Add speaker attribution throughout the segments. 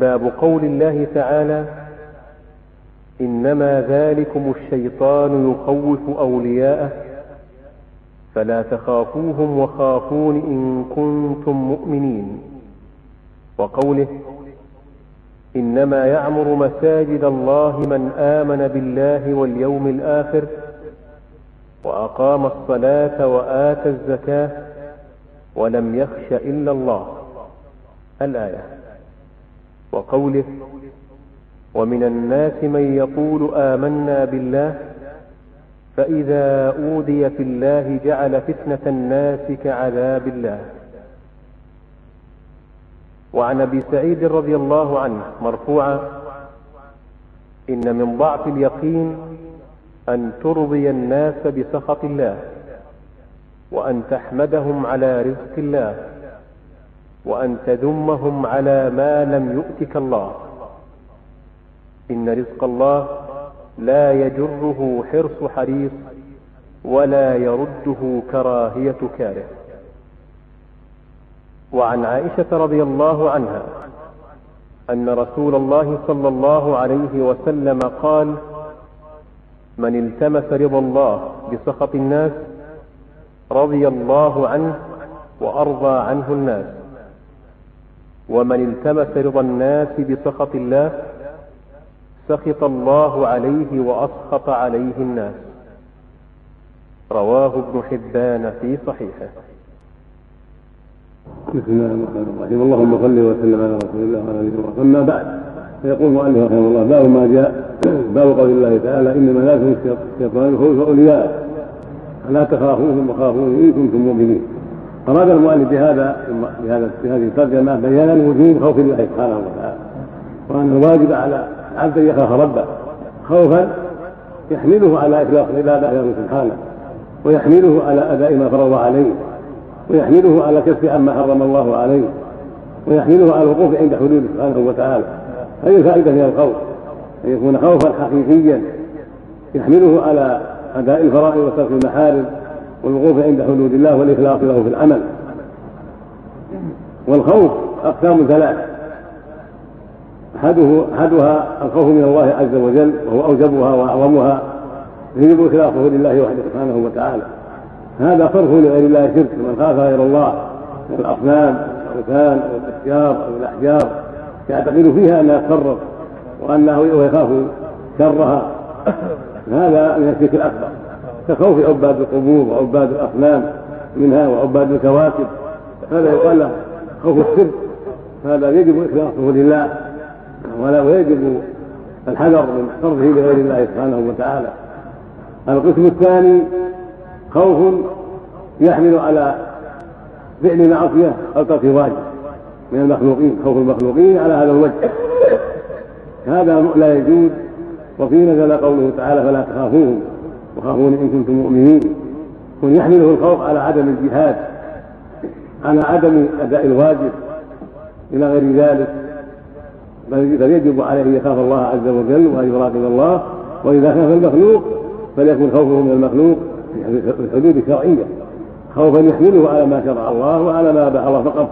Speaker 1: باب قول الله تعالى إنما ذلكم الشيطان يخوف أولياءه فلا تخافوهم وخافون إن كنتم مؤمنين وقوله إنما يعمر مساجد الله من آمن بالله واليوم الآخر وأقام الصلاة وآتى الزكاة ولم يخش إلا الله. الآية. وقوله ومن الناس من يقول آمنا بالله فإذا أوذي في الله جعل فتنة الناس كعذاب الله. وعن أبي سعيد رضي الله عنه مرفوعا إن من ضعف اليقين أن ترضي الناس بسخط الله وأن تحمدهم على رزق الله. وأن تذمهم على ما لم يؤتك الله. إن رزق الله لا يجره حرص حريص ولا يرده كراهية كاره. وعن عائشة رضي الله عنها أن رسول الله صلى الله عليه وسلم قال من التمس رضا الله بسخط الناس رضي الله عنه وأرضى عنه الناس. ومن التمس رضا الناس بسخط الله سخط الله عليه وأسخط عليه الناس. رواه ابن حبان في صحيحه.
Speaker 2: بسم الله الرحمن الرحيم. اللهم صل وسلم على رسول الله وعلى آله وصحبه. أما بعد فيقول المؤلف رحمه الله باب ما جاء باب قول الله تعالى إنما لا الشيطان خوف اولياء فلا تخافوهم وخافون إن كنتم مؤمنين. اراد المؤلف بهذا بهذا بهذه الترجمه بيان وجوب خوف الله سبحانه وتعالى وأن الواجب على العبد أن يخاف ربه خوفا يحمله على اخلاص العبادة له سبحانه ويحمله على أداء ما فرض عليه ويحمله على كف عما حرم الله عليه ويحمله على الوقوف عند حدوده سبحانه وتعالى. هذه الفائدة من الخوف أن يكون خوفا حقيقيا يحمله على أداء الفرائض وترك المحارم والوقوف عند حدود الله والإخلاص له في العمل. والخوف أقسام ثلاث احده أحدها الخوف من الله عز وجل وهو أوجبها وأعظمها. يجب إخلاصه لله وحده سبحانه وتعالى. هذا صرف لغير الله شرك من خاف غير الله. من الاصنام والأوثان والأشجار أو الاحجار يعتقد فيها أنها تصرف وأنه يخاف شرها. هذا من الشرك الأكبر. كخوف عباد القبور وعباد الاصنام منها وعباد الكواكب. هذا يقال له خوف الشرك هذا يجب إخلاصه لله ولا ويجب الحذر من صرفه لغير الله سبحانه وتعالى. القسم الثاني خوف يحمل على فعل معصية أو ترك واجب من المخلوقين. خوف المخلوقين على هذا الوجه. هذا لا يجوز وفيه نزل قوله تعالى فلا تخافوهم وخافون إن كنتم مؤمنين. كن يحمله الخوف على عدم الجهاد على عدم أداء الواجب إلى غير ذلك. بل يجب عليه أن يخاف الله عز وجل وأن يراقب الله. وإذا خاف المخلوق فليكن خوفه من المخلوق في الحدود الشرعيه خوفا يحمله على ما شرع الله وعلى ما أباح الله فقط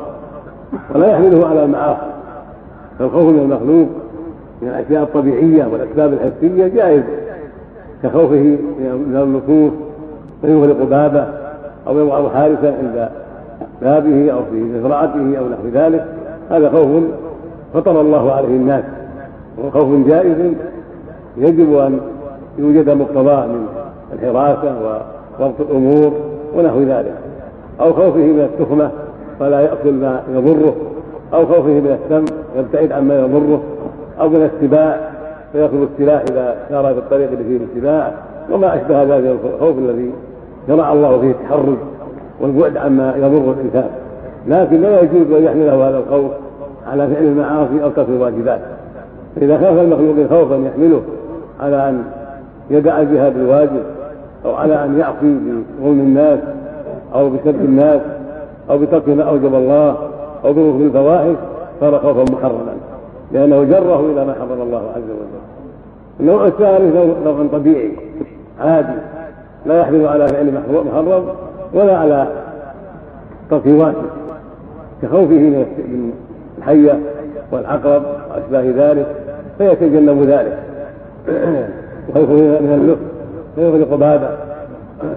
Speaker 2: ولا يحمله على المعاصي. فالخوف من المخلوق من الأشياء الطبيعية والأسباب الحسية جائز. كخوفه من النصوص فيغلق بابه أو يضع حارسا عند بابه أو في مزرعته أو نحو ذلك. هذا خوف فطر الله عليه الناس وهو خوف جائز يجب أن يوجد مقتضاه من الحراسة وضبط الأمور ونحو ذلك. أو خوفه من التخمة فلا يأكل ما يضره أو خوفه من السم يبتعد عما يضره أو من السباع فيأخذ السلاح إذا سار في الطريق اللي فيه السباع وما أشبه ذلك الخوف الذي شرع الله فيه التحرز والبعد عما يضر الإنسان. لكن لا يجوز أن يحمله هذا الخوف على فعل المعاصي أو ترك الواجبات. فإذا خاف المخلوق خوفا يحمله على أن يدع الجهاد الواجب أو على أن يعصي بظلم الناس أو بسب الناس أو بترك ما أوجب الله أو بركوب الفواحش صار خوفا محرما. لأنه جره إلى ما حرم الله عز وجل. النوع الثالث نوع طبيعي عادي لا يحمل على فعل محرم ولا على ترك واجب كخوفه من الحية والعقرب وأشباه ذلك فيتجنب ذلك. وخوفه من اللص فيغرق بابه.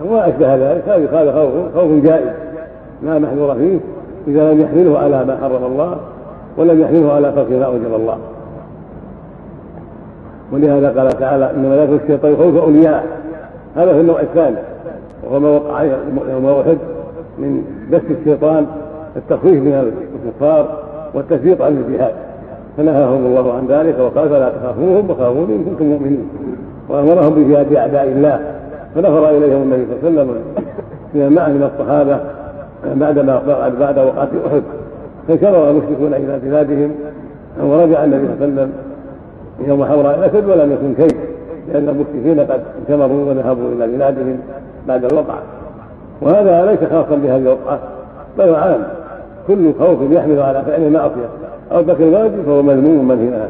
Speaker 2: وما أشبه ذلك هذا خوف خوف جائز لا محذور فيه إذا لم يحمله على ما حرم الله ولم يحمله على ترك ما أوجب الله. ولهذا قال تعالى إنما لا الشيطان خوف أولياء. هذا في النوع الثاني. وهو ما وقع يوم أحد من بث الشيطان التخويف من الكفار والتشويق عن الجهاد. فنهاهم الله عن ذلك وقال فلا تخافوهم وخافوني إن كنتم مؤمنين. وأمرهم بجهاد أعداء الله. فنفر إليهم النبي صلى الله عليه وسلم من من الصحابة بعدما بعد وقعة أحد. فشرع المشركون إلى بلادهم ورجع النبي صلى الله عليه وسلم يوم حوراء الاسد ولم يكن كيف لأن المشركين قد انتمروا وذهبوا إلى بلادهم بعد الوقعة. وهذا ليس خاصا بهذه الوقعة بل عام. كل خوف يحمل على فعل المعصية. أو ترك الواجب فهو مذموم منهي عنه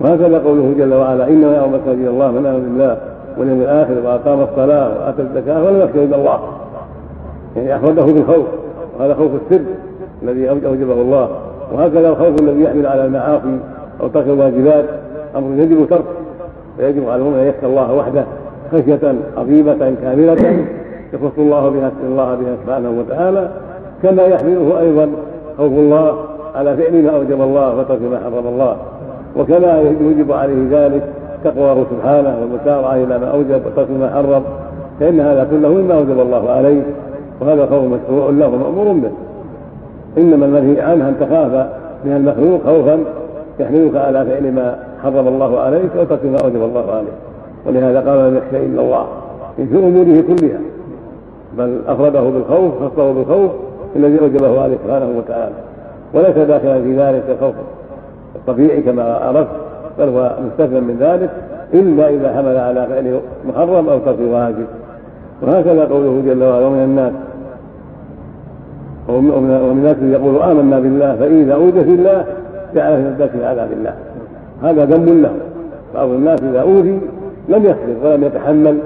Speaker 2: وهكذا قوله جل وعلا إنما يعظم مساجد الله من امن بالله واليوم الآخر وأقام الصلاة وآتى الزكاة ولم يخشى إلا الله. يعني أخرجه بالخوف وهذا خوف السر. الذي أوجبه الله. وهكذا الخوف الذي يحمل على المعاصي أو ترك الواجبات أمر يجب تركه فيجب على المؤمن أن يخشى الله وحده خشية عظيمة كاملة يخص الله بها الله بها سبحانه وتعالى كما يحمله أيضا خوف الله على فعل ما أوجب الله وترك ما حرم الله. وكما يوجب عليه ذلك تقواه سبحانه والمسارعه إلى ما أوجب وترك ما حرم فإن هذا كله مما أوجب الله عليه وهذا خوف مشروع له ومأمور به. إنما المنهي عنه أن تخاف من المخلوق خوفا يحملك على فعل ما حرم الله عليك وترك ما اوجب الله عليك. ولهذا قال لم يخشى إلا الله في أموره كلها بل افرده بالخوف خصه بالخوف الذي أوجبه عليه سبحانه وتعالى. وليس داخلا في ذلك الخوف الطبيعي كما عرفت بل هو مستثنى من ذلك إلا إذا حمل على فعل محرم أو ترك واجب. وهكذا قوله جل وعلا ومن الناس ومن الناس يقول آمنا بالله فاذا اوذي في الله جعل في نفسه عذاب الله. هذا ذنب له. بعض الناس إذا أوذي لم يصبر ولم يتحمل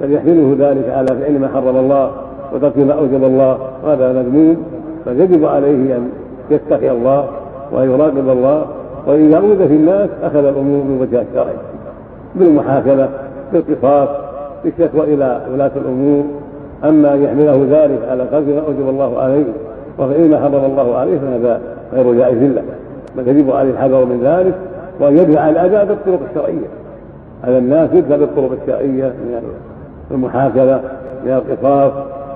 Speaker 2: بل يحمله ذلك على فعل ما حرم الله وترك ما أوجب الله. هذا مذموم. فيجب عليه أن يتقي الله وأن يراقب الله. واذا اوذي في الناس أخذ الأمور من وجه الشرعي بالمحاكمة بالقصاص بالشكوى إلى ولاة الأمور. أما أن يحمله ذلك على قلب ما أوجب الله عليه وفعل ما حرم الله عليه فهذا غير جائز له بل يجب عليه الحذر من ذلك وان يدفع الأذى بالطرق الشرعية. على الناس يدفع بالطرق الشرعية من المحاكمة من القصاص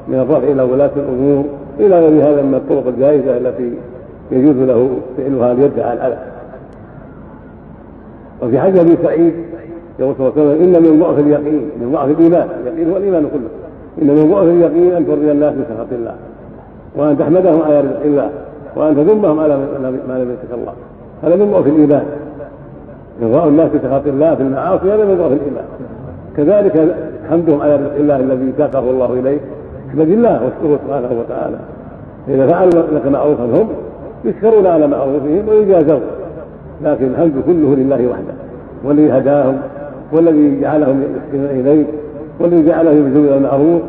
Speaker 2: من الرفع إلى ولاة الأمور إلى غير هذا من الطرق الجائزة التي يجوز له فعلها ليدفع الأذى. وفي حديث أبي سعيد يقول صلى الله عليه وسلم إن من ضعف اليقين من ضعف الإيمان اليقين هو الإيمان كله. إن من ضعف اليقين أن ترضي الناس بسخط الله. وان تحمدهم على رزق الله وان تذمهم على ما لم يتق الله. هذا من ضعف الايمان إرضاء الناس بسخط الله في المعاصي هذا من ضعف الايمان كذلك حمدهم على رزق الله الذي ساقه الله اليك احمد الله واشكره سبحانه وتعالى. فاذا فعلوا لك معروفا هم يشكرون على معروفهم ويجازون. لكن الحمد كله لله وحده والذي هداهم والذي جعلهم يحسنون إليه والذي جعلهم يبذلون المعروف.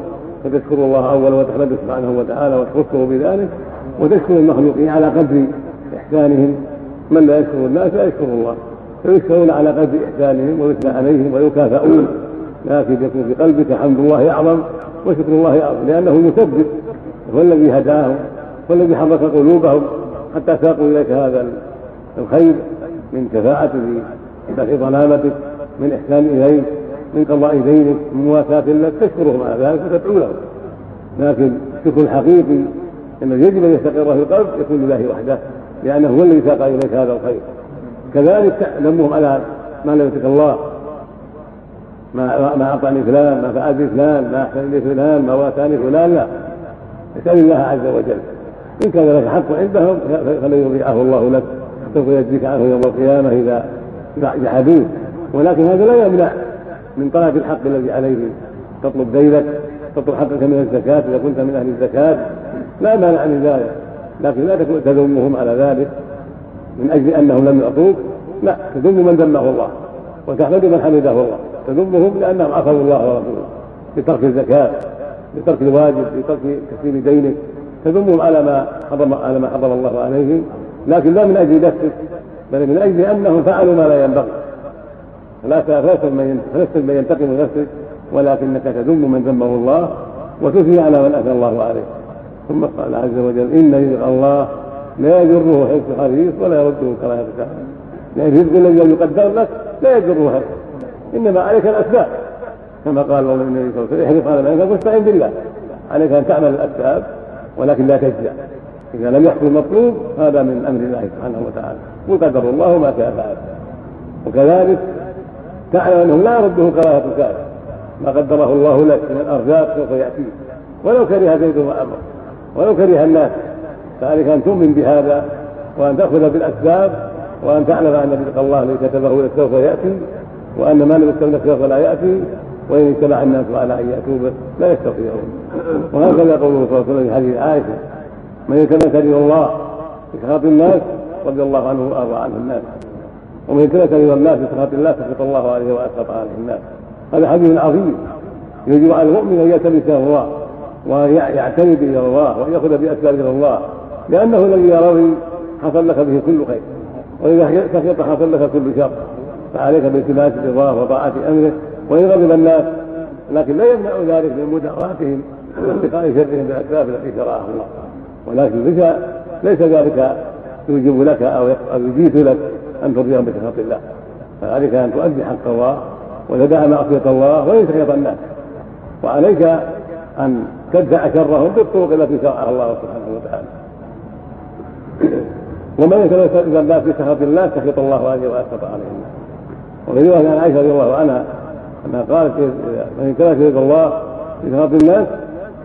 Speaker 2: فتشكر الله اولا وتحمده سبحانه وتعالى وتخصه بذلك وتشكر المخلوقين على قدر إحسانهم. من لا يشكر الناس لا يشكر الله. فيشكرون على قدر إحسانهم ويثنى عليهم ويكافئون. لكن يكون في قلبك حمد الله أعظم وشكر الله أعظم لأنه المسبب هو الذي هداهم هو الذي حرك قلوبهم حتى ساقوا إليك هذا الخير من كفاءة دفع ظلامتك من إحسان إليك. من قضاء دينك من مواساة لك تشكرهم على ذلك وتدعو لهم لكن الشكر الحقيقي الذي يجب أن يستقر في القلب يكون لله وحده لأنه هو الذي ساق إليك هذا الخير. كذلك ذمهم على ما لم يتق الله. ما ما أعطاني فلان ما فعل فلان ما أحسن لي فلان ما واتاني فلان لا. اسال الله عز وجل. إن كان لك حق عندهم فلن يضيعه الله لك. سوف يجزيك عنه يوم القيامة إذا جحدوه ولكن هذا لا يمنع من طلب الحق الذي عليه تطلب دينك تطلب حقك من الزكاة إذا كنت من أهل الزكاة لا مانع من ذلك. لكن لا تذمهم على ذلك من أجل أنهم لم يعطوك. لا تذم من ذمه الله وتحمد من حمده الله. تذمهم لأنهم عصوا الله ورسوله بترك الزكاة بترك الواجب بترك تسليم دينك. تذمهم على ما حرم على ما حرم الله عليهم. لكن لا من أجل نفسك بل من أجل أنهم فعلوا ما لا ينبغي. فلا فلست من ينتقم لنفسك ولكنك تذم من ذمه الله وتثني على من أثنى الله عليه ثم قال عز وجل إن رزق الله لا يجره حرص حريص ولا يرده كراهه كافر لأن الرزق الذي يقدر لك لا يجره حرص إنما عليك الأسباب. كما قال النبي صلى الله عليه وسلم احرص على ما واستعن بالله. عليك أن تعمل الأسباب ولكن لا تجزع. إذا لم يحصل المطلوب هذا من أمر الله سبحانه وتعالى. وقدر الله ما شاء فعل. وكذلك تعلم انه لا يرده كراهه الكافر ما قدره الله لك من الأرزاق سوف ياتيك ولو كره زيد وأمر. ولو كره الناس. فعليك أن تؤمن بهذا وأن تأخذ بالأسباب وأن تعلم أن رزق الله الذي كتبه لك سوف يأتي وأن ما لم يكتب لك سوف لا يأتي وإن اجتمع الناس على أن يأتوا لا يستطيعون. وهكذا قوله صلى الله عليه وسلم في حديث عائشة من يتمثل الله بسخط الناس رضي الله عنه وأرضى عنه الناس. ومن يتمثل إلى الناس بسخط الله سخط الله عليه وأسخط عليه الناس. هذا حديث عظيم. يجب على المؤمن أن يلتمس إلى الله وأن يعتمد إلى الله وأن يأخذ بأسباب إلى الله. لأنه الذي رضي حصل لك به كل خير وإذا سخط حصل لك كل شر فعليك بالتماس رضاه وطاعة أمره. وإن غضب الناس لكن لا يمنع ذلك من مداراتهم واتقاء شرهم بالأسباب التي شرعها الله. ولكن ليس ليس ذلك يوجب لك أو يجيز لك أن ترضيهم بسخط الله. فعليك ان تؤدي حق الله وتدع معصية الله وان سخط الناس. وعليك أن تدفع شرهم بالطرق التي شرعها الله سبحانه وتعالى. ومن يتوسل الناس بسخط الله سخط الله عليه واسخط عليه الناس. وفي رواية عن عائشة رضي الله عنها أنها قالت من يريد الله بسخط الناس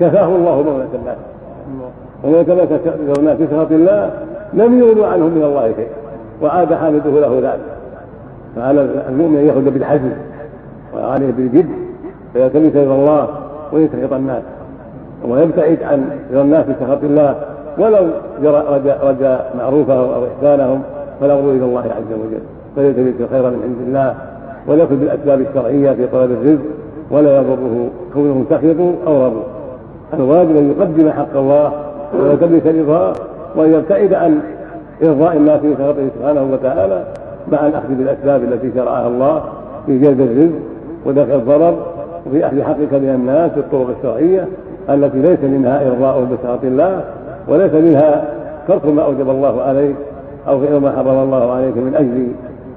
Speaker 2: كفاه الله مولة الناس. ومن تمسك الناس بسخط الله لم يغنوا عنه من الله شيئا. وعاد حامده له ذلك. فعلى المؤمن ان ياخذ بالحزم وعليه بالجد فيلتمس إلى الله ويسخط الناس ويبتعد عن رضا الناس بسخط الله ولو رجا, رجا معروفهم أو إحسانهم فالامر إلى الله عز وجل. فليلتمس خيرا من عند الله وليأخذ بالأسباب الشرعية في طلب الرزق ولا يضره كونه سخط أو رضوا الواجب أن يقدم حق الله ويلتمس رضاه وان يبتعد عن ارضاء الناس بسخطه سبحانه وتعالى مع الأخذ بالأسباب التي شرعها الله في جلب الرزق ودفع الضرر وفي أخذ حقك من الناس بالطرق الشرعية التي ليس منها ارضاء بسخط الله وليس منها ترك ما أوجب الله عليك أو فعل ما حرم الله عليك من أجل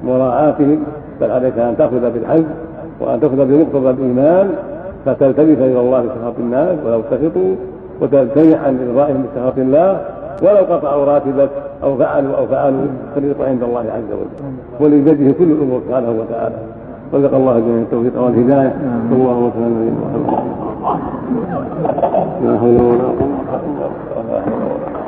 Speaker 2: مراعاتهم بل عليك أن تأخذ بالحزم وأن تأخذ بمقتضى الإيمان فتلتمس إلى الله بسخط الناس ولو سخطوا وتمتنع عن ارضائهم بسخط الله ولو قطعوا راتبك أو فعلوا أو فعلوا فالرزق عند الله عز وجل. ولبيده كل الأمور سبحانه وتعالى رزق الله جميع التوفيق والهداية. صلى الله وسلم على محمد. لا حول ولا قوة إلا بالله.